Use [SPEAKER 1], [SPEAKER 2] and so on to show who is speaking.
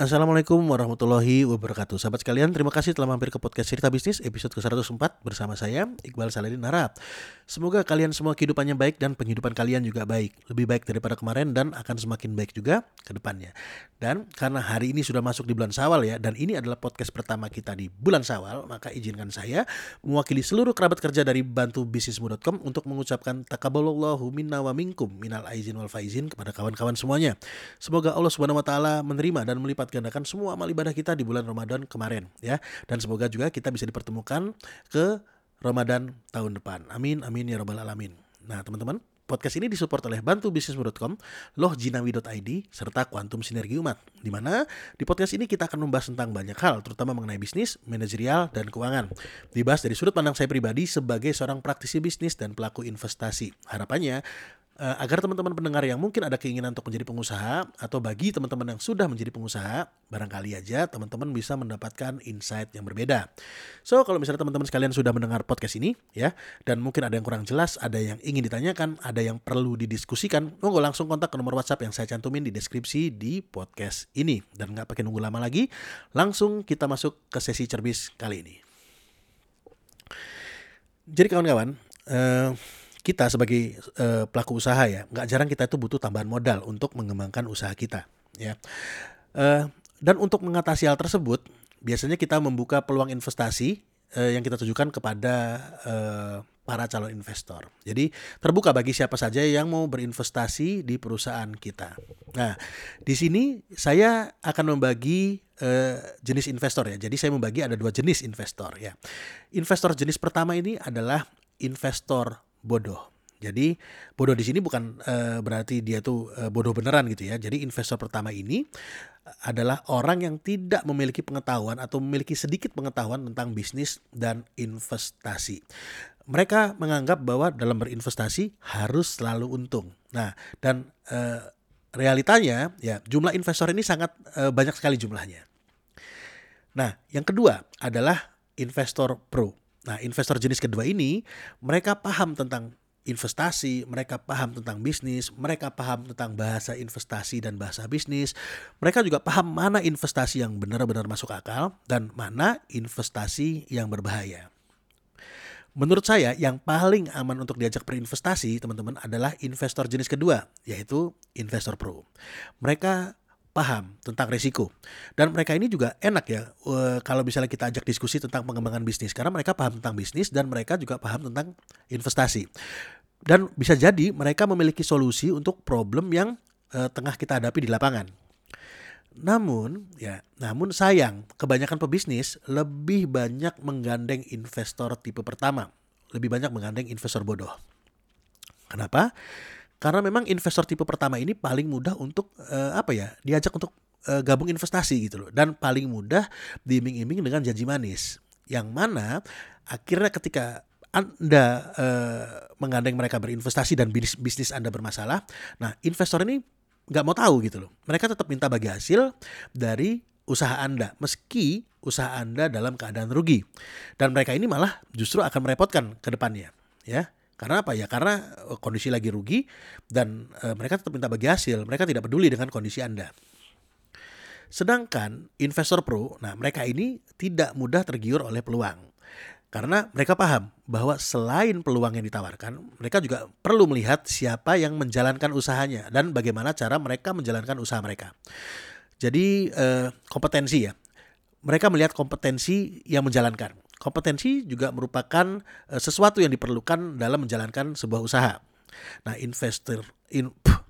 [SPEAKER 1] Assalamualaikum warahmatullahi wabarakatuh. Sahabat sekalian terima kasih telah mampir ke podcast cerita bisnis episode ke-104 Bersama saya Iqbal Saladin Harap Semoga kalian semua kehidupannya baik dan penghidupan kalian juga baik. Lebih baik daripada kemarin dan akan semakin baik juga ke depannya. Dan karena hari ini sudah masuk di bulan Sawal ya Dan ini adalah podcast pertama kita di bulan Sawal Maka izinkan saya mewakili seluruh kerabat kerja dari bantubisnismu.com Untuk mengucapkan takabalallahu minna wa minkum minal aizin wal faizin kepada kawan-kawan semuanya. Semoga Allah subhanahu wa ta'ala menerima dan melipat gandakan semua amal ibadah kita di bulan Ramadan kemarin ya dan semoga juga kita bisa dipertemukan ke Ramadan tahun depan. Amin amin ya rabbal alamin. Nah, teman-teman, Podcast ini disupport oleh bantubisnis.com, lohjinawi.id, serta Quantum Sinergi Umat. Di mana di podcast ini kita akan membahas tentang banyak hal, terutama mengenai bisnis, manajerial, dan keuangan. Dibahas dari sudut pandang saya pribadi sebagai seorang praktisi bisnis dan pelaku investasi. Harapannya uh, agar teman-teman pendengar yang mungkin ada keinginan untuk menjadi pengusaha atau bagi teman-teman yang sudah menjadi pengusaha, barangkali aja teman-teman bisa mendapatkan insight yang berbeda. So, kalau misalnya teman-teman sekalian sudah mendengar podcast ini ya dan mungkin ada yang kurang jelas, ada yang ingin ditanyakan, ada yang perlu didiskusikan, monggo langsung kontak ke nomor WhatsApp yang saya cantumin di deskripsi di podcast ini dan nggak pakai nunggu lama lagi, langsung kita masuk ke sesi cerbis kali ini. Jadi kawan-kawan, uh, kita sebagai uh, pelaku usaha ya nggak jarang kita itu butuh tambahan modal untuk mengembangkan usaha kita ya uh, dan untuk mengatasi hal tersebut biasanya kita membuka peluang investasi uh, yang kita tujukan kepada uh, para calon investor. Jadi terbuka bagi siapa saja yang mau berinvestasi di perusahaan kita. Nah, di sini saya akan membagi uh, jenis investor ya. Jadi saya membagi ada dua jenis investor ya. Investor jenis pertama ini adalah investor bodoh. Jadi bodoh di sini bukan uh, berarti dia tuh uh, bodoh beneran gitu ya. Jadi investor pertama ini adalah orang yang tidak memiliki pengetahuan atau memiliki sedikit pengetahuan tentang bisnis dan investasi. Mereka menganggap bahwa dalam berinvestasi harus selalu untung. Nah, dan uh, realitanya ya jumlah investor ini sangat uh, banyak sekali jumlahnya. Nah, yang kedua adalah investor pro. Nah, investor jenis kedua ini mereka paham tentang investasi, mereka paham tentang bisnis, mereka paham tentang bahasa investasi dan bahasa bisnis. Mereka juga paham mana investasi yang benar-benar masuk akal dan mana investasi yang berbahaya. Menurut saya yang paling aman untuk diajak berinvestasi teman-teman adalah investor jenis kedua yaitu investor pro. Mereka paham tentang risiko. Dan mereka ini juga enak ya uh, kalau misalnya kita ajak diskusi tentang pengembangan bisnis karena mereka paham tentang bisnis dan mereka juga paham tentang investasi. Dan bisa jadi mereka memiliki solusi untuk problem yang uh, tengah kita hadapi di lapangan. Namun ya, namun sayang kebanyakan pebisnis lebih banyak menggandeng investor tipe pertama, lebih banyak menggandeng investor bodoh. Kenapa? Karena memang investor tipe pertama ini paling mudah untuk uh, apa ya? diajak untuk uh, gabung investasi gitu loh dan paling mudah diiming-iming dengan janji manis. Yang mana akhirnya ketika anda uh, menggandeng mereka berinvestasi dan bisnis, bisnis Anda bermasalah, nah investor ini nggak mau tahu gitu loh. Mereka tetap minta bagi hasil dari usaha Anda meski usaha Anda dalam keadaan rugi. Dan mereka ini malah justru akan merepotkan ke depannya, ya. Karena apa ya? Karena eh, kondisi lagi rugi dan e, mereka tetap minta bagi hasil. Mereka tidak peduli dengan kondisi Anda. Sedangkan investor pro, nah mereka ini tidak mudah tergiur oleh peluang. Karena mereka paham bahwa selain peluang yang ditawarkan, mereka juga perlu melihat siapa yang menjalankan usahanya dan bagaimana cara mereka menjalankan usaha mereka. Jadi eh, kompetensi ya. Mereka melihat kompetensi yang menjalankan. Kompetensi juga merupakan uh, sesuatu yang diperlukan dalam menjalankan sebuah usaha. Nah, investor in,